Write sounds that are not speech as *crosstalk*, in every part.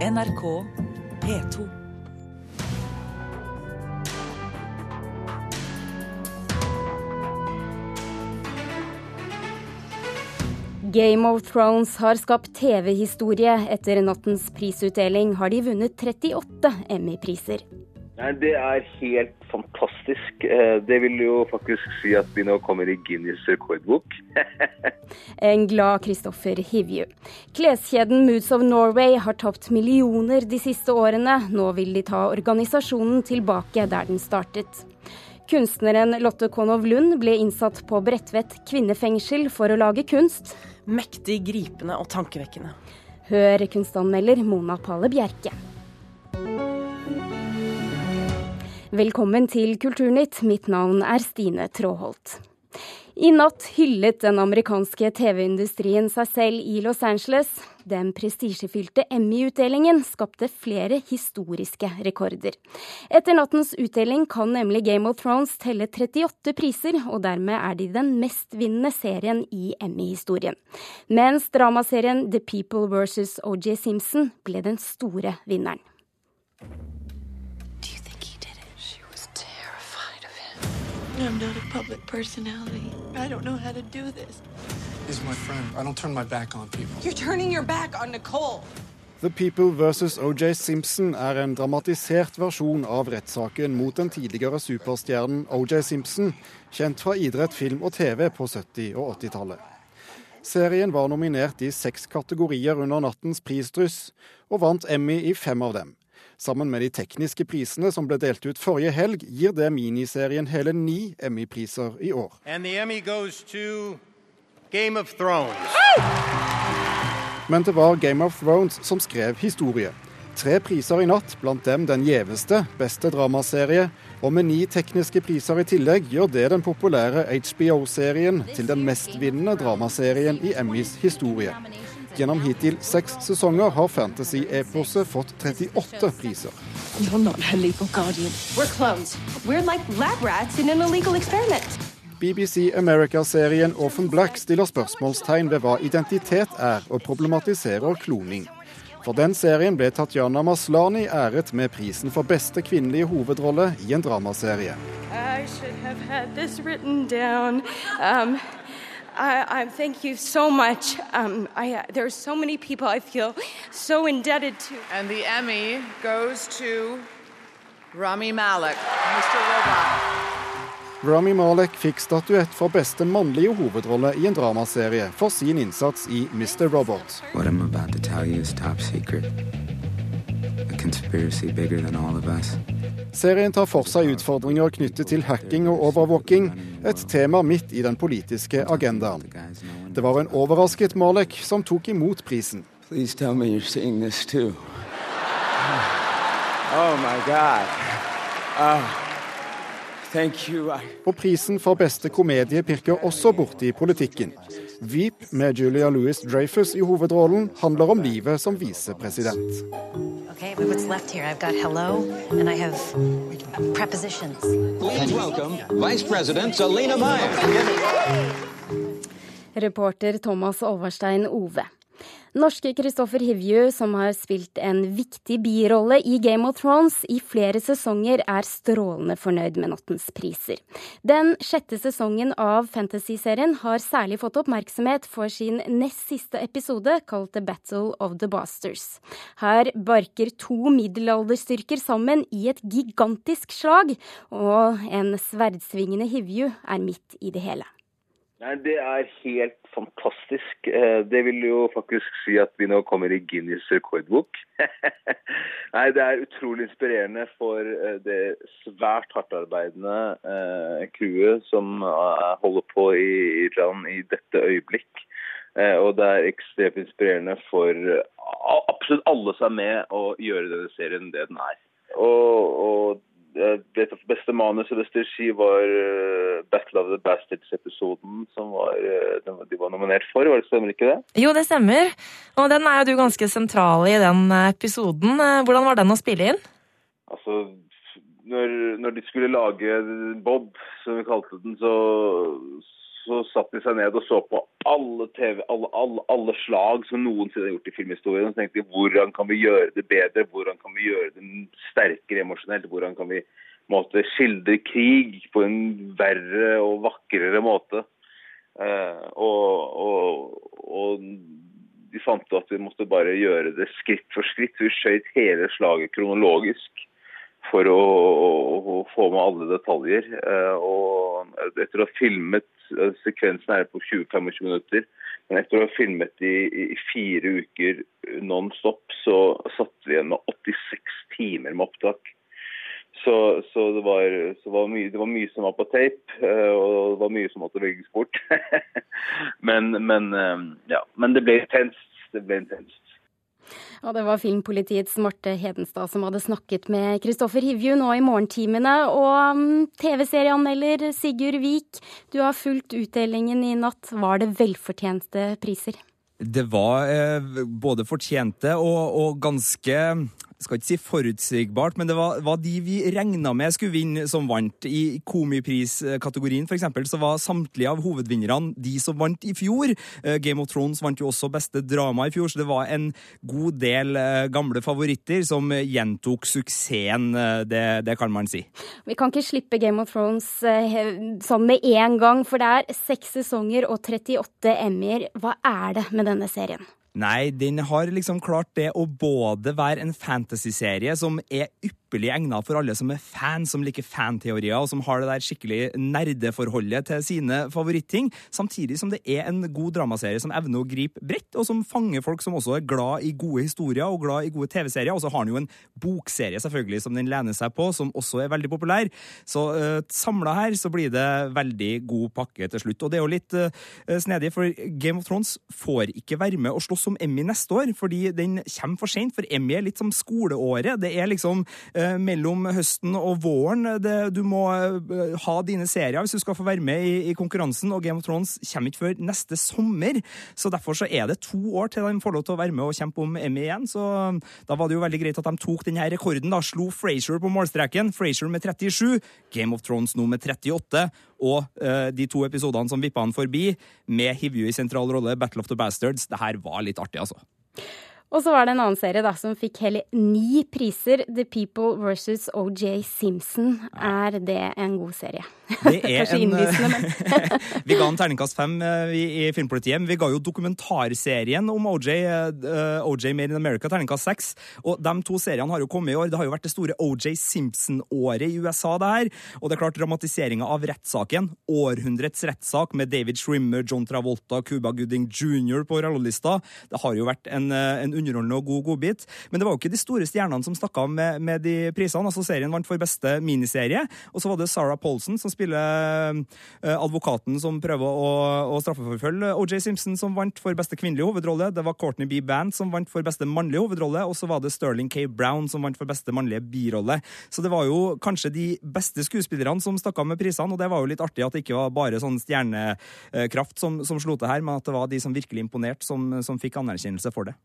NRK P2. Game of Thrones har skapt TV-historie. Etter nattens prisutdeling har de vunnet 38 Emmy-priser. Nei, Det er helt fantastisk. Eh, Det vil jo faktisk si at vi nå kommer i Guinness rekordbok. *laughs* En glad Kristoffer Hivju. Kleskjeden Moods of Norway har tapt millioner de siste årene. Nå vil de ta organisasjonen tilbake der den startet. Kunstneren Lotte Konow Lund ble innsatt på Bredtvet kvinnefengsel for å lage kunst. Mektig gripende og tankevekkende. Hør kunstanmelder Mona Pale Bjerke. Velkommen til Kulturnytt. Mitt navn er Stine Tråholt. I natt hyllet den amerikanske TV-industrien seg selv i Los Angeles. Den prestisjefylte Emmy-utdelingen skapte flere historiske rekorder. Etter nattens utdeling kan nemlig Game of Thrones telle 38 priser, og dermed er de den mestvinnende serien i Emmy-historien. Mens dramaserien The People vs. OJ Simpson ble den store vinneren. I'm not a public personality. I don't know how to do this. He's my friend. I don't turn my back on people. You're turning your back on Nicole. The People vs. OJ Simpson er en dramatisert versjon av rettssaken mot den tidligere superstjernen OJ Simpson, kjent fra idrett, film og TV på 70- og 80-tallet. Serien var nominert i seks kategorier under nattens prisdryss, og vant Emmy i fem av dem. Sammen med de tekniske prisene som ble delt ut forrige helg, gir det miniserien hele ni Emmy-priser i år. Emmy goes to Game of Thrones. Men det var Game of Thrones som skrev historie. Tre priser i natt, blant dem den gjeveste, beste dramaserie, og med ni tekniske priser i tillegg gjør det den populære HBO-serien til den mestvinnende dramaserien i Emmys historie. Gjennom hittil seks sesonger har fantasy-eposet fått 38 priser. You're not her legal guardian. We're clones. We're like lab rats in an illegal experiment. BBC America-serien Orphan Black stiller spørsmålstegn ved hva identitet er, og problematiserer kloning. For den serien ble Tatjana Maslani æret med prisen for beste kvinnelige hovedrolle i en dramaserie. I I, I thank you so much. Um, I, uh, there are so many people I feel so indebted to. And the Emmy goes to Rami Malek, Mr. Robot. Rami Malek fikk statuett for beste mannlige hovedrolle i en dramaserie for sin innsats i Mr. Robot. What I'm about to tell you is top secret. A conspiracy bigger than all of us. Serien tar for seg utfordringer knyttet til hacking og overvåking, et tema midt i den politiske agendaen. Det var en overrasket Malek som tok imot prisen. Oh my God. I... Og prisen for beste komedie pirker også borti politikken. Veep med Julia Louis Dreyfus i hovedrollen handler om livet som visepresident. Okay, but what's left here? I've got hello and I have prepositions. Please welcome Vice President Selena Meyer. Reporter Thomas Overstein Ove. Norske Kristoffer Hivju, som har spilt en viktig birolle i Game of Thrones i flere sesonger, er strålende fornøyd med nattens priser. Den sjette sesongen av fantasyserien har særlig fått oppmerksomhet for sin nest siste episode, kalt The Battle of the Basters. Her barker to middelalderstyrker sammen i et gigantisk slag, og en sverdsvingende Hivju er midt i det hele. Nei, Det er helt fantastisk. Eh, Det vil jo faktisk si at vi nå kommer i Guinness rekordbok. *laughs* Nei, Det er utrolig inspirerende for eh, det svært hardtarbeidende eh, crewet som holder på i Irland i dette øyeblikk. Og det er ekstremt inspirerende for absolutt alle som er med å gjøre denne serien det den er. Og, og beste manus og beste regi var eh, Battle of the Bastards-episoden som var, eh, var- de var nominert for. Var det stemmer ikke det? Jo, det stemmer. Og den er jo du ganske sentral i den eh, episoden. Eh, Hvordan var den å spille inn? Altså, når, når de skulle lage Bob, som vi kalte den, så, så satte de seg ned og så på alle, TV, alle, alle, alle slag som noensinne er gjort i filmhistorien. Og så tenkte de hvordan kan vi gjøre det bedre, hvordan kan vi gjøre det sterkere emosjonelt? Hvordan kan vi måte, skildre krig på en verre og vakrere måte? Eh, og, og, og, de fant ut at vi måtte bare gjøre det skritt for skritt. Vi skjøt hele slaget kronologisk for å, å, å, få med alle detaljer. Eh, og etter å ha filmet Sekvensen er på 20-25 minutter. Men etter å ha filmet i, i fire uker non stop, så satt vi igjen med 86 timer med opptak. Så, så, det, var, så var mye, det, var, mye, som var på tape, eh, og det var mye som måtte velges bort. *laughs* men, men, ja, men det ble intenst. Det ble intenst. Og det var Filmpolitiets Marte Hedenstad som hadde snakket med Kristoffer Hivju nå i morgentimene. Og um, TV-serieanmelder Sigurd Vik, du har fulgt utdelingen i natt. Var det velfortjente priser? Det var eh, både fortjente og, og ganske skal ikke si forutsigbart, men det var, var de vi regna med skulle vinne, som vant. I Komipriskategorien eksempel, så var samtlige av hovedvinnerne de som vant i fjor. Eh, Game of Thrones vant jo også beste drama i fjor, så det var en god del eh, gamle favoritter som gjentok suksessen, eh, det, det kan man si. Vi kan ikke slippe Game of Thrones sånn med en gang, for det er seks sesonger og 38 Emmy-er. Hva er det med denne serien? Nei, den har liksom klart det å både være en fantasyserie som er ypperlig ypperlig egnet for alle som er fan, som liker fanteorier, og som har det der skikkelig nerdeforholdet til sine favoritting, samtidig som det er en god dramaserie som evner å gripe bredt, og som fanger folk som også er glad i gode historier og glad i gode TV-serier. Og så har den jo en bokserie selvfølgelig som den lener seg på, som også er veldig populær. Så uh, eh, samla her så blir det veldig god pakke til slutt. Og det er jo litt uh, snedig, for Game of Thrones får ikke være med og slåss om Emmy neste år, fordi den kommer for seint. For Emmy er litt som skoleåret. Det er liksom uh, mellom høsten og våren. Det, du må eh, ha dine serier hvis du skal få være med i, i, konkurransen, og Game of Thrones kommer ikke før neste sommer. Så derfor så er det to år til de får lov til å være med og kjempe om Emmy igjen. Så da var det jo veldig greit at de tok denne rekorden. da, Slo Frazier på målstreken. Frazier med 37, Game of Thrones nå med 38. Og uh, de to episodene som vippa han forbi, med Hivju i sentral rolle, Battle of the Bastards, det her var litt artig, altså. Og så var det en annen serie da, som fikk hele ni priser. The People versus OJ Simpson. Er det en god serie? Det er *laughs* Kanskje innlysende, men *laughs* Vi ga en terningkast fem vi, i, Filmpolitiet, men vi ga jo dokumentarserien om OJ, uh, eh, OJ Made in America, terningkast seks. Og de to seriene har jo kommet i år. Det har jo vært det store OJ Simpson-året i USA, det her. Og det er klart, dramatiseringa av rettssaken, århundrets rettssak med David Shrimmer, John Travolta, Cuba Gooding jr. på rollelista, det har jo vært en, en underholdende og god godbit. Men det var jo ikke de store stjernene som stakk med, med, de prisene. altså Serien vant for beste miniserie. Og så var det Sarah Paulson som spiller uh, advokaten som prøver å, å straffeforfølge OJ Simpson, som vant for beste kvinnelige hovedrolle. Det var Courtney B. Band som vant for beste mannlige hovedrolle. Og så var det Sterling K. Brown som vant for beste mannlige birolle. Så det var jo kanskje de beste skuespillerne som stakk av med prisene, og det var jo litt artig at det ikke var bare sånn stjernekraft som, som slo til her, men at det var de som virkelig imponerte, som, som fikk anerkjennelse for det.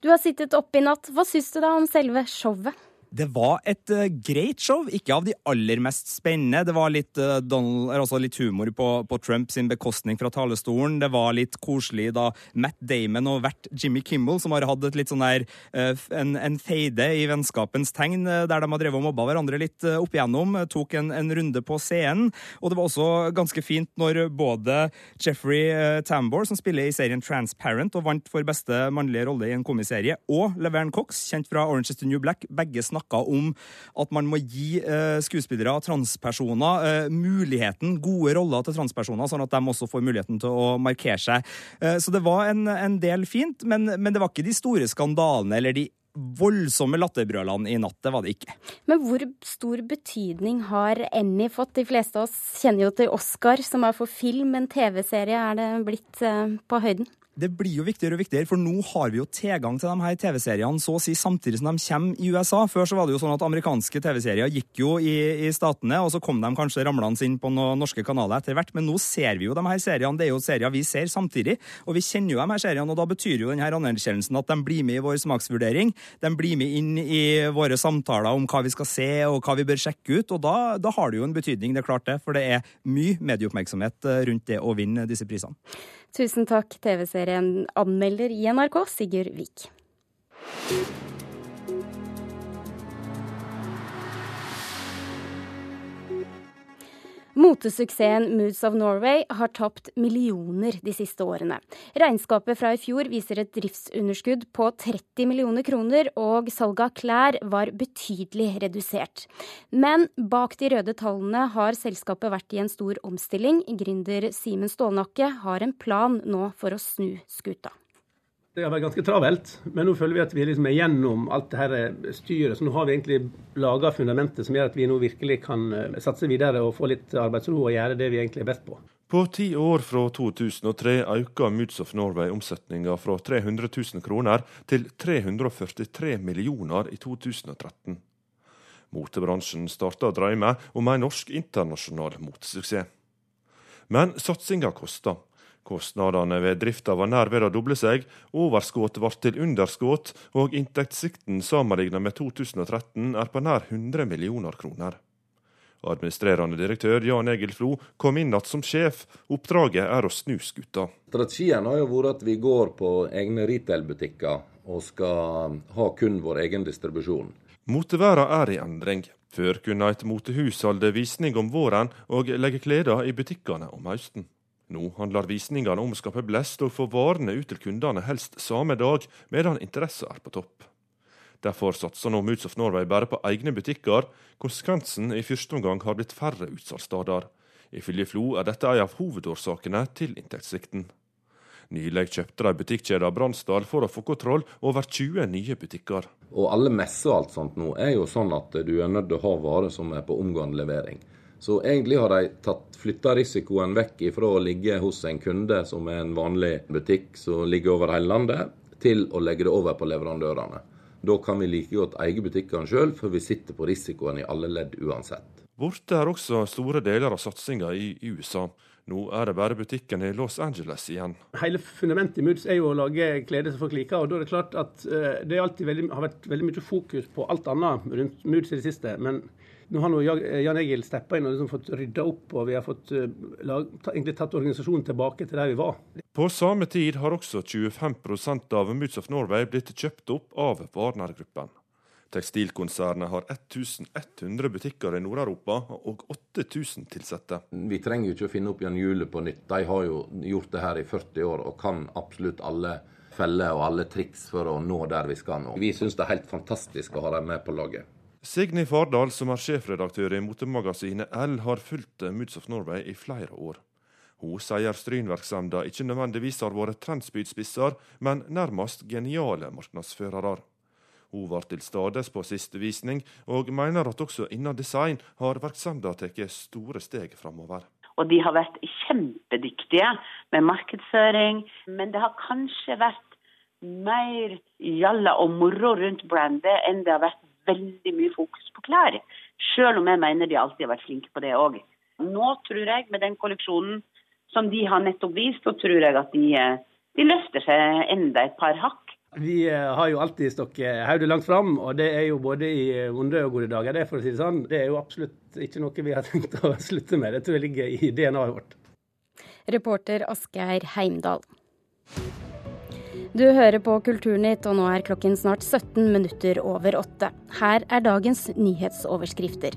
Du har sittet oppe i natt. Hva syns du da om selve showet? Det var et uh, greit show, ikke av de aller mest spennende. Det var litt, uh, Donald, altså litt humor på, på Trump sin bekostning fra talerstolen. Det var litt koselig da Matt Damon og vert Jimmy Kimmel, som har hatt et litt sånn der, uh, en, en feide i vennskapens tegn, der de har drevet og mobba hverandre litt opp igjennom, tok en, en, runde på scenen. Og det var også ganske fint når både Jeffrey Tambor, som spiller i serien Transparent og vant for beste mannlige rolle i en komiserie, og Laverne Cox, kjent fra Orange is the New Black, begge snakket snakka om at man må gi eh, skuespillere, transpersoner, eh, muligheten, gode roller til transpersoner, sånn at de også får muligheten til å markere seg. Eh, så det var en, en del fint, men, men, det var ikke de store skandalene eller de voldsomme latterbrølene i natt. Det var det ikke. Men hvor stor betydning har Emmy fått? De fleste av oss kjenner jo til Oscar, som er for film, men TV-serie er det blitt på høyden? Det blir jo viktigere og viktigere, for nå har vi jo tilgang til de her TV-seriene så å si samtidig som de kommer i USA. Før så var det jo sånn at amerikanske TV-serier gikk jo i, i, statene, og så kom de kanskje ramlende inn på noen norske kanaler etter hvert. Men nå ser vi jo de her seriene. Det er jo serier vi ser samtidig, og vi kjenner jo de her seriene. Og da betyr jo denne anerkjennelsen at de blir med i vår smaksvurdering. De blir med inn i våre samtaler om hva vi skal se og hva vi bør sjekke ut. Og da, da har det jo en betydning, det er klart det. For det er mye medieoppmerksomhet eh, rundt det å vinne disse prisene. Tusen takk, TV-serien anmelder i NRK, Sigurd Vik. Motesuksessen Moods of Norway har tapt millioner de siste årene. Regnskapet fra i fjor viser et driftsunderskudd på 30 millioner kroner, og salget av klær var betydelig redusert. Men bak de røde tallene har selskapet vært i en stor omstilling. Gründer Simen Stålnakke har en plan nå for å snu skuta. Det har vært ganske travelt, men nå føler vi at vi liksom er gjennom alt det her styret. Så nå har vi egentlig laga fundamentet som gjør at vi nå virkelig kan eh, satse videre og få litt arbeidsro og gjøre det vi egentlig er best på. På ti år fra 2003 økte Moods of Norway omsetninga fra 300 000 kroner til 343 millioner i 2013. Motebransjen starta å drømme om en norsk internasjonal motesuksess. Men satsinga kosta. Kostnadene ved drifta var nær ved å doble seg, overskudd ble til underskudd, og inntektssikten sammenlignet med 2013 er på nær 100 millioner kroner. Administrerende direktør Jan Egil Flo kom inn igjen som sjef. Oppdraget er å snu skuta. Strategien har jo vært at vi går på egne retail-butikker og skal ha kun vår egen distribusjon. Moteværa er i endring. Før kunne et motehus holde visning om våren og legge klær i butikkene om høsten. Nå handler visningene om å skape blest og få varene ut til kundene helst samme dag, medan interessa er på topp. Derfor satser nå Moods of Norway bare på egne butikker. Konsekvensen i første omgang har blitt færre utsalgssteder. Ifølge Flo er dette en av hovedårsakene til inntektssvikten. Nylig kjøpte de butikkjeden Bransdal for å få kontroll over 20 nye butikker. Og alle messer og alt sånt nå er jo sånn at du er nødt til å ha varer som er på omgående levering. Så egentlig har de flytta risikoen vekk ifra å ligge hos en kunde som er en vanlig butikk som ligger over hele landet, til å legge det over på leverandørene. Da kan vi like godt eie butikkene sjøl, for vi sitter på risikoen i alle ledd uansett. Borte er også store deler av satsinga i USA. Nå er det bare butikken i Los Angeles igjen. Hele fundamentet i Moods er jo å lage klede som folk liker. og da er Det klart at det det veldig, har vært veldig mye fokus på alt annet rundt Moods i det siste. men nå har nå Jan Egil steppa inn og liksom fått rydda opp, og vi har fått uh, lag, ta, egentlig tatt organisasjonen tilbake til der vi var. På samme tid har også 25% av Moods of Norway blitt kjøpt opp av Warner-gruppen. Tekstilkonsernet har 1100 butikker i Nord-Europa og 8000 ansatte. Vi trenger jo ikke å finne opp Jan Jule på nytt. De har jo gjort det her i 40 år og kan absolutt alle feller og alle triks for å nå der vi skal nå. Vi syns det er helt fantastisk å ha dem med på laget. Signy Fardal, som er sjefredaktør i motemagasinet L, har fulgt Moods of Norway i flere år. Hun sier Stryn-virksomheten ikke nødvendigvis har vært trendspydspisser, men nærmest geniale markedsførere. Hun var til stades på siste visning, og mener at også innen design har virksomheten tatt store steg framover. Og de har vært kjempedyktige med markedsføring, men det har kanskje vært mer jalla og moro rundt brandet enn det har vært veldig mye fokus på klær. Selv om jeg mener de alltid har vært flinke på det òg. Nå tror jeg, med den kolleksjonen som de har nettopp vist, så tror jeg at de, eh, de løfter seg enda et par hakk. Vi eh, har jo alltid stokket hodet langt fram, og det er jo både i vonde og gode dager. Det for å si det sånn. Det er jo absolutt ikke noe vi har *laughs* tenkt å slutte med. Det tror jeg ligger i DNA-et vårt. Reporter Asgeir Heimdal. Du hører på Kulturnytt, og nå er klokken snart 17 minutter over åtte. Her er dagens nyhetsoverskrifter.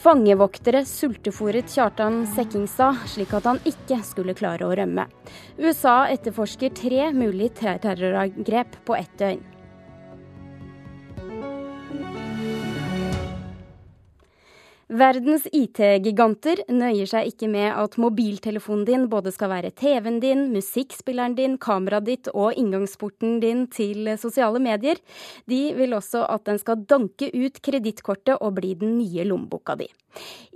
Fangevoktere sultefòret Kjartan Sekkingstad, slik at han ikke skulle klare å rømme. USA etterforsker tre mulige terrorangrep på ett døgn. Verdens IT-giganter nøyer seg ikke med at mobiltelefonen din både skal være TV-en din, musikkspilleren din, kameraet ditt og inngangsporten din til sosiale medier. De vil også at den skal danke ut kredittkortet og bli den nye lommeboka di.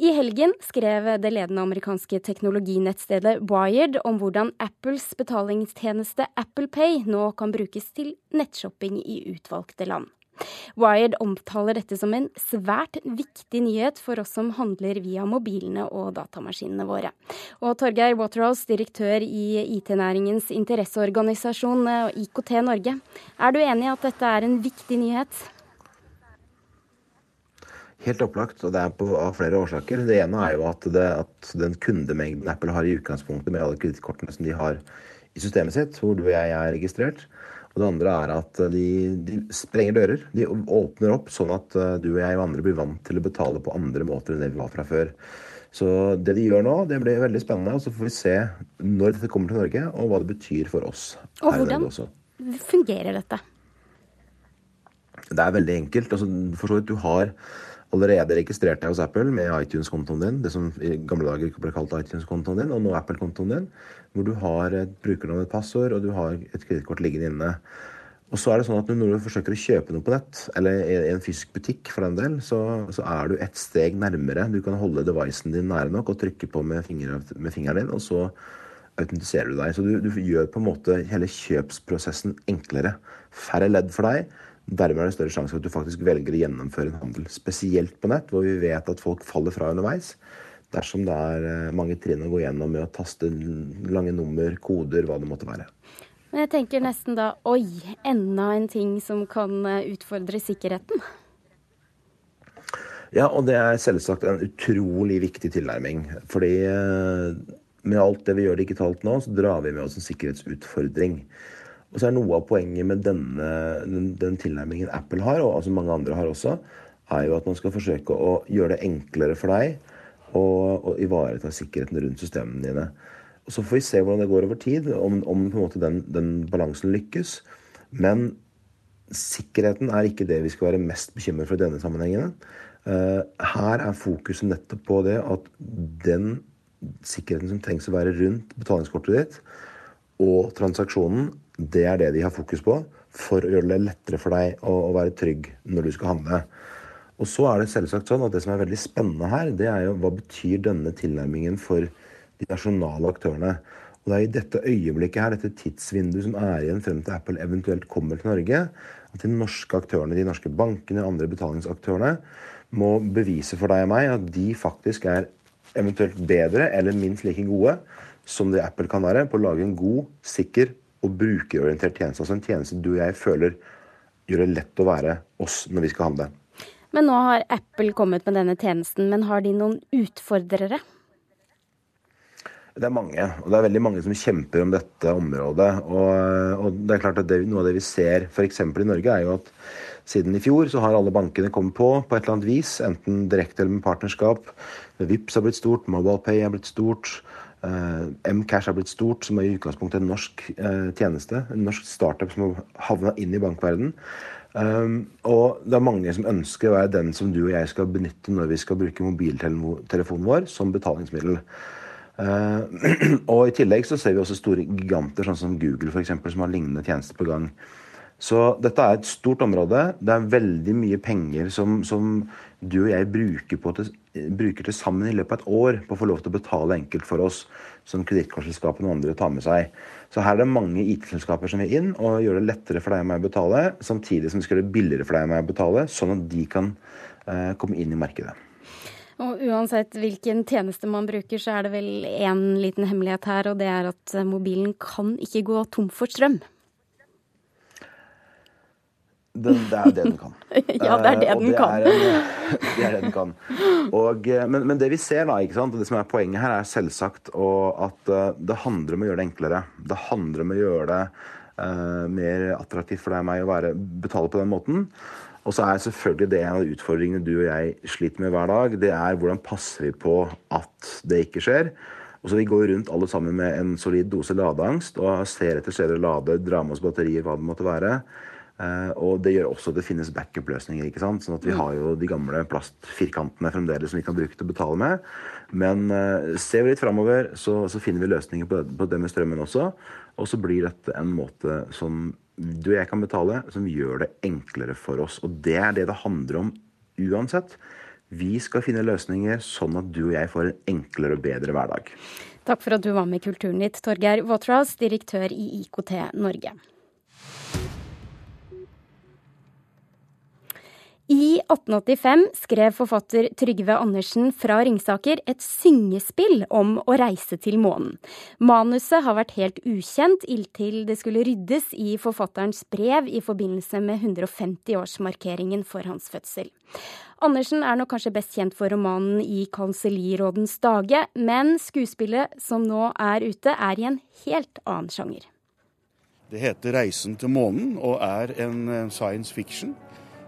I helgen skrev det ledende amerikanske teknologinettstedet Wired om hvordan Apples betalingstjeneste Apple Pay nå kan brukes til nettshopping i utvalgte land. Wired omtaler dette som en svært viktig nyhet for oss som handler via mobilene og datamaskinene våre. Og Torgeir Waterhouse, direktør i IT-næringens interesseorganisasjon eh, IKT Norge. Er du enig i at dette er en viktig nyhet? Helt opplagt, og det er på, av flere årsaker. Det ene er jo at, det, at den kundemengden Apple har i utgangspunktet med alle kredittkortene som de har i systemet sitt, hvor du og jeg er registrert, og det andre er at de, de, sprenger dører. De åpner opp sånn at eh, du og jeg og andre blir vant til å betale på andre måter enn det vi var fra før. Så det de gjør nå, det blir veldig spennende. Og så får vi se når dette kommer til Norge, og hva det betyr for oss. Og hvordan fungerer dette? Det er veldig enkelt. Altså, for så vidt, du har allerede registrert deg hos Apple med iTunes-kontoen din, det som i gamle dager ble kalt iTunes-kontoen din, og nå Apple-kontoen din, hvor du har et brukernavn et passord, og du har et kredittkort liggende inne. Og så er det sånn at Når du forsøker å kjøpe noe på nett, eller i en fysisk butikk, for den del, så, så er du et steg nærmere. Du kan holde devicen din nære nok og trykke på med, finger, med fingeren din, og så autentiserer du deg. Så du, du gjør på en måte hele kjøpsprosessen enklere. Færre ledd for deg Dermed er det større sjanse for at du faktisk velger å gjennomføre en handel. Spesielt på nett, hvor vi vet at folk faller fra underveis. Dersom det er eh, mange trinn å gå gjennom med å taste lange nummer, koder, hva det måtte være. Men jeg tenker nesten da oi, enda en ting som kan eh, utfordre sikkerheten. Ja, og det er selvsagt en utrolig viktig tilnærming. Fordi eh, med alt det vi gjør digitalt nå, så drar vi med oss en sikkerhetsutfordring. Og så er noe av poenget med denne, den, den, tilnærmingen Apple har, og altså mange andre har også, er jo at man skal forsøke å gjøre det enklere for deg å ivareta sikkerheten rundt systemene dine. Og Så får vi se hvordan det går over tid, om, om på en måte den, den balansen lykkes. Men sikkerheten er ikke det vi skal være mest bekymret for i denne sammenhengen. Uh, her er fokuset nettopp på det at den sikkerheten som trengs å være rundt betalingskortet ditt, og transaksjonen, det er det de har fokus på for å gjøre det lettere for deg å, å være trygg når du skal handle. Og så er det selvsagt sånn at det som er veldig spennende her, det er jo hva betyr denne tilnærmingen for de nasjonale aktørene. Og det er i dette øyeblikket her, dette tidsvinduet som er igjen frem til Apple eventuelt kommer til Norge, at de norske aktørene, de norske bankene, andre betalingsaktørene må bevise for deg og meg at de faktisk er eventuelt bedre eller minst like gode som det Apple kan være, på å lage en god, sikker og brukerorientert tjeneste. Altså en tjeneste du og jeg føler gjør det lett å være oss når vi skal handle. Men nå har Apple kommet med denne tjenesten, men har de noen utfordrere? Det er mange, og det er veldig mange som kjemper om dette området. Og, og det er klart at det, Noe av det vi ser f.eks. i Norge, er jo at siden i fjor så har alle bankene kommet på på et eller annet vis, enten direkte eller med partnerskap. Vips har blitt stort, MobilePay har blitt stort. Uh, Mcash har blitt stort, som er i utgangspunktet en norsk uh, tjeneste. En norsk startup som har havna inn i bankverden. Um, og det er mange som ønsker å være den som du og jeg skal benytte når vi skal bruke mobiltelefonen vår som betalingsmiddel. *clears throat* Og I tillegg så ser vi også store giganter, sånn som Google for eksempel, som har lignende tjenester på gang. Så dette er et stort område. Det er veldig mye penger som, som du og jeg bruker, til, bruker til sammen i løpet av et år på å få lov til å betale enkelt for oss, som kredittkortselskapene og andre tar med seg. Så her er det mange IT-selskaper som vil inn og gjøre det lettere for deg og meg å betale, samtidig som det skal gjøre det billigere for deg og meg å betale, sånn at de kan eh, komme inn i markedet. Og Uansett hvilken tjeneste man bruker, så er det vel én liten hemmelighet her, og det er at mobilen kan ikke gå tom for strøm. Den, det er det den kan. *laughs* ja, det er det uh, den det kan. En, *laughs* det er det den kan. Og, eh, men, men, det vi ser, da, ikke sant? det som er poenget her, er selvsagt at uh, det handler om å gjøre det enklere. Det handler om å gjøre det uh, mer attraktivt for deg og meg å være, betale på den måten. Og så er selvfølgelig det en av utfordringene du og jeg sliter med hver dag. Det er hvordan passer vi på at det ikke skjer. Og så Vi går rundt alle sammen med en solid dose ladeangst og ser etter steder å lade, dra med oss batterier, hva det måtte være. Eh, og det gjør også at det finnes backup-løsninger. ikke sant? Sånn at vi Mm. har jo de gamle plastfirkantene fremdeles som vi kan bruke til å betale med. Men eh, ser vi litt framover, så, så finner vi løsninger på, på det med strømmen også. Og så blir dette en måte som du og jeg kan betale, som gjør det enklere for oss. Og det er det det handler om uansett. Vi skal finne løsninger sånn at du og jeg får en enklere og bedre hverdag. Takk for at du var med i Kulturnytt, Torgeir Waterhouse, direktør i IKT Norge. 1885 skrev forfatter Trygve Andersen fra Ringsaker et syngespill om å reise til månen. Manuset har vært helt ukjent inntil det skulle ryddes i forfatterens brev i forbindelse med 150-årsmarkeringen for hans fødsel. Andersen er nok kanskje best kjent for romanen I kansellirådens dage, men skuespillet som nå er ute, er i en helt annen sjanger. Det heter 'Reisen til månen' og er en eh, science fiction.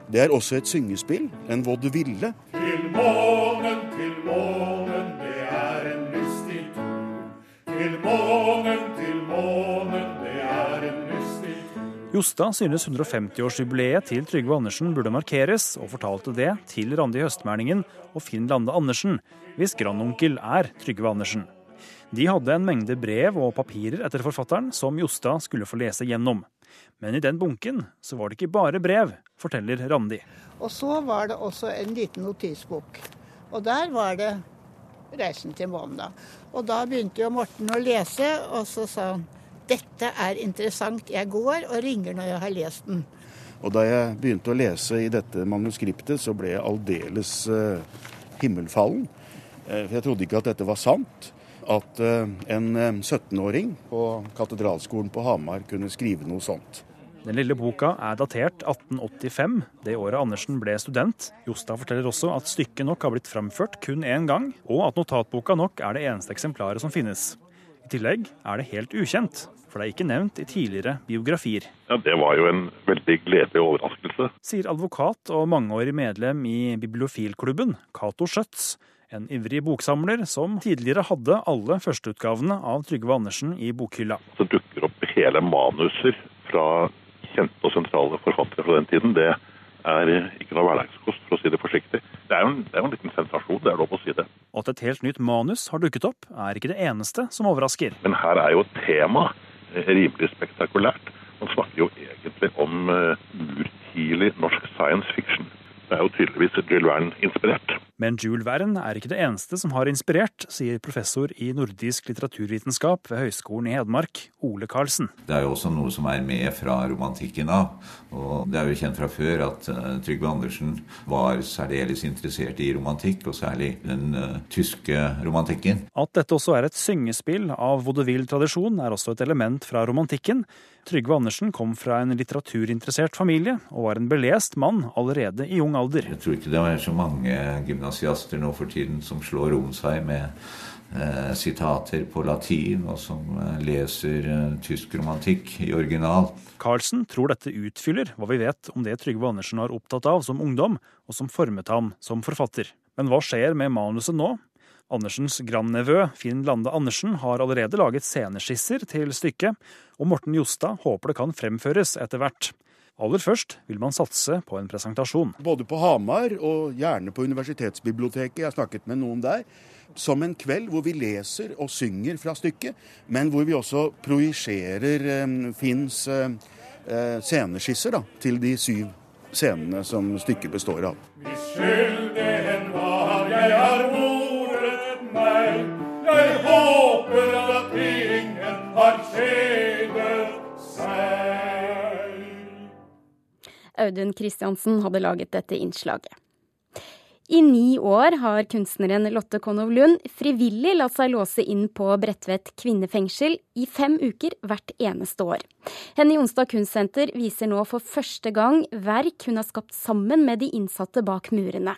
Det er også et syngespill, en vaudeville. Til månen, til månen, det er en lystig tur. Til månen, til månen, det er en lystig tur. Josta synes 150-årsjubileet til Trygve Andersen burde markeres, og fortalte det til Randi Høstmælingen og Finn Lande Andersen, hvis grandonkel er Trygve Andersen. De hadde en mengde brev og papirer etter forfatteren som Josta skulle få lese gjennom. Men i den bunken så var det ikke bare brev, forteller Randi. Og så var det også en liten notisbok. Og der var det 'Reisen til månen'. da. Og da begynte jo Morten å lese, og så sa han 'Dette er interessant, jeg går og ringer når jeg har lest den'. Og da jeg begynte å lese i dette manuskriptet, så ble jeg aldeles eh, himmelfallen. Eh, for jeg trodde ikke at dette var sant. At eh, en eh, 17-åring på katedralskolen på Hamar kunne skrive noe sånt. Den lille boka er datert 1885, det året Andersen ble student. Jostad forteller også at stykket nok har blitt framført kun én gang, og at notatboka nok er det eneste eksemplaret som finnes. I tillegg er det helt ukjent, for det er ikke nevnt i tidligere biografier. Ja, Det var jo en veldig gledelig overraskelse. Sier advokat og mangeårig medlem i Bibliofilklubben, Cato Schjøtz. En ivrig boksamler som tidligere hadde alle førsteutgavene av Trygve Andersen i bokhylla. Det dukker opp hele manuser fra kjente og sentrale forfattere fra den tiden. Det er ikke noe hverdagskost, for å si det forsiktig. Det er jo en, det er jo en liten sensasjon, det er lov å si det. Og at et helt nytt manus har dukket opp, er ikke det eneste som overrasker. Men her er jo temaet eh, rimelig spektakulært. Man snakker jo egentlig om uh, urtidlig norsk science fiction. Det er jo tydeligvis Jules Verne-inspirert. Men Jules Verne er ikke det eneste som har inspirert, sier professor i nordisk litteraturvitenskap ved Høgskolen i Hedmark, Ole Karlsen. Det er jo også noe som er med fra romantikken av. Og det er jo kjent fra før at uh, Trygve Andersen var særdeles interessert i romantikk, og særlig den uh, tyske romantikken. At dette også er et syngespill av vaudeville-tradisjon, er også et element fra romantikken. Trygve Andersen kom fra en litteraturinteressert familie, og var en belest mann allerede i ung alder. Jeg tror ikke det er så mange gymnasiaster nå for tiden som slår om seg med eh, sitater på latin, og som eh, leser eh, tysk romantikk i original. Carlsen tror dette utfyller hva vi vet om det Trygve Andersen var opptatt av som ungdom, og som formet ham som forfatter. Men hva skjer med manuset nå? Andersens grandnevø Finn Lande Andersen har allerede laget sceneskisser til stykket, og Morten Jostad håper det kan fremføres etter hvert. Aller først vil man satse på en presentasjon. Både på Hamar og gjerne på universitetsbiblioteket, jeg har snakket med noen der. Som en kveld hvor vi leser og synger fra stykket, men hvor vi også projiserer eh, Finns eh, eh, sceneskisser da, til de syv scenene som stykket består av. Hvis Audun Christiansen hadde laget dette innslaget. I ni år har kunstneren Lotte Konov Lund frivillig latt seg låse inn på Bredtvet kvinnefengsel i fem uker hvert eneste år. Henny Jonstad Kunstsenter viser nå for første gang verk hun har skapt sammen med de innsatte bak murene.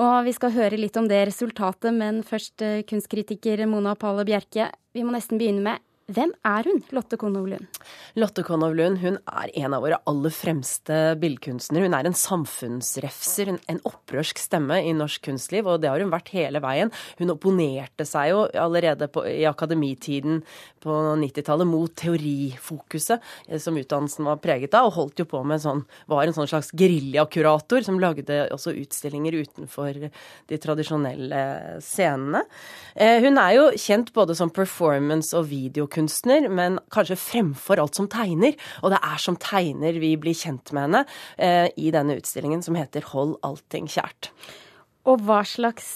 Og vi skal høre litt om det resultatet, men først kunstkritiker Mona Pale Bjerke. Vi må nesten begynne med Hvem er hun, Lotte Konow Lund? Lotte Konow Lund hun er en av våre aller fremste billedkunstnere. Hun er en samfunnsrefser, en opprørsk stemme i norsk kunstliv, og det har hun vært hele veien. Hun opponerte seg jo allerede på, i akademitiden på 90-tallet mot teorifokuset eh, som utdannelsen var preget av, og holdt jo på med sånn, var en sånn slags geriljakurator som lagde også utstillinger utenfor de tradisjonelle scenene. Eh, hun er jo kjent både som performance- og videokunstner, men kanskje fremfor alt som tegner. Og det er som tegner vi blir kjent med henne eh, i denne utstillingen som heter Hold allting kjært. Og hva slags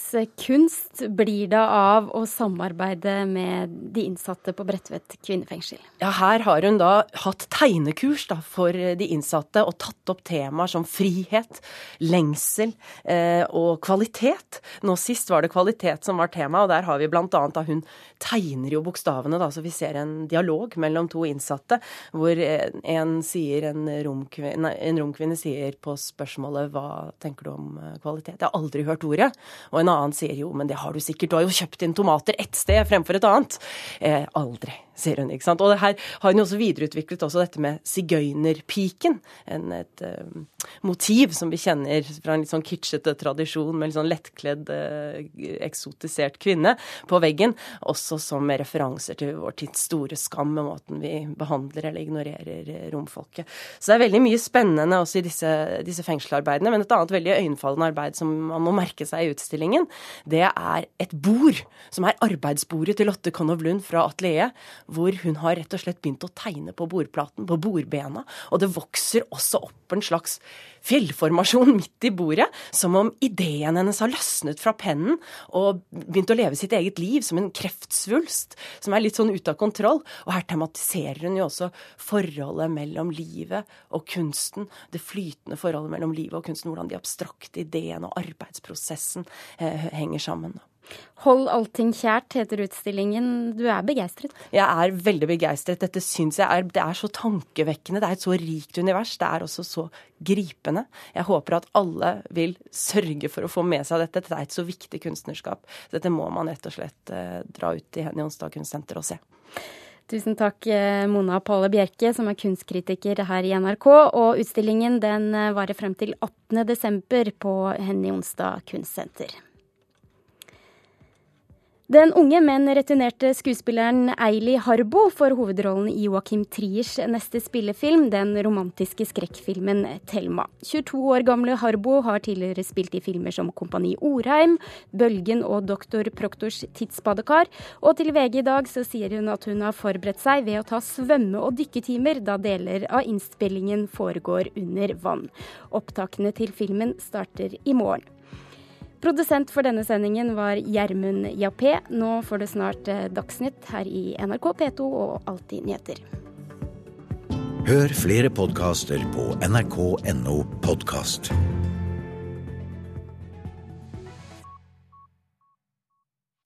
kunst blir det av å samarbeide med de innsatte på Bredtvet kvinnefengsel? Ja, Her har hun da hatt tegnekurs da, for de innsatte og tatt opp temaer som frihet, lengsel eh, og kvalitet. Nå sist var det kvalitet som var tema, og der har vi bl.a. da hun tegner jo bokstavene, da, så vi ser en dialog mellom to innsatte, hvor en sier, en romkvinne, en romkvinne sier på spørsmålet 'hva tenker du om eh, kvalitet'? Jeg har aldri hørt ordet. Og en annen sier jo, men det har du sikkert, du har jo kjøpt inn tomater ett sted fremfor et annet. Eh, aldri sier hun. ikke sant? Og det her har hun også videreutviklet også dette med sigøynerpiken. Et uh, motiv som vi kjenner fra en litt sånn kitschete tradisjon med litt sånn lettkledd, uh, eksotisert kvinne på veggen. Også som referanser til vår tids store skam med måten vi behandler eller ignorerer romfolket. Så det er veldig mye spennende også i disse, disse fengselarbeidene. Men et annet veldig øyenfallende arbeid som man må merke seg i utstillingen, det er et bord, som er arbeidsbordet til Lotte Konov Lund fra atelieret hvor hun har rett og slett begynt å tegne på bordplaten, på bordbena. Og det vokser også opp en slags fjellformasjon *laughs* midt i bordet, som om ideen hennes har løsnet fra pennen og begynt å leve sitt eget liv som en kreftsvulst, som er litt sånn ute av kontroll. Og her tematiserer hun jo også forholdet mellom livet og kunsten, det flytende forholdet mellom livet og kunsten, hvordan de abstrakte ideene og arbeidsprosessen eh, henger sammen. Hold allting kjært heter utstillingen. Du er begeistret? Jeg er veldig begeistret. Dette syns jeg er, det er så tankevekkende. Det er et så rikt univers. Det er også så gripende. Jeg håper at alle vil sørge for å få med seg dette. Dette er et så viktig kunstnerskap. Dette må man rett og slett eh, dra ut i Henny Onsdag kunstsenter og se. Tusen takk, eh, Mona Palle Bjerke, som er kunstkritiker her i NRK. Og utstillingen den eh, varer frem til 18.12. på Henny Onsdag kunstsenter. Den unge, men returnerte skuespilleren Eili Harbo får hovedrollen i Joakim Triers neste spillefilm, den romantiske skrekkfilmen 'Thelma'. 22 år gamle Harbo har tidligere spilt i filmer som 'Kompani Orheim', 'Bølgen' og 'Doktor Proktors tidsbadekar'. Og til VG i dag så sier hun at hun har forberedt seg ved å ta svømme- og dykketimer, da deler av innspillingen foregår under vann. Opptakene til filmen starter i morgen. Produsent for denne sendingen var Gjermund Jappé. Nå får du snart eh, Dagsnytt her i NRK P2 og Alltid nyheter. Hør flere podkaster på nrk.no podkast.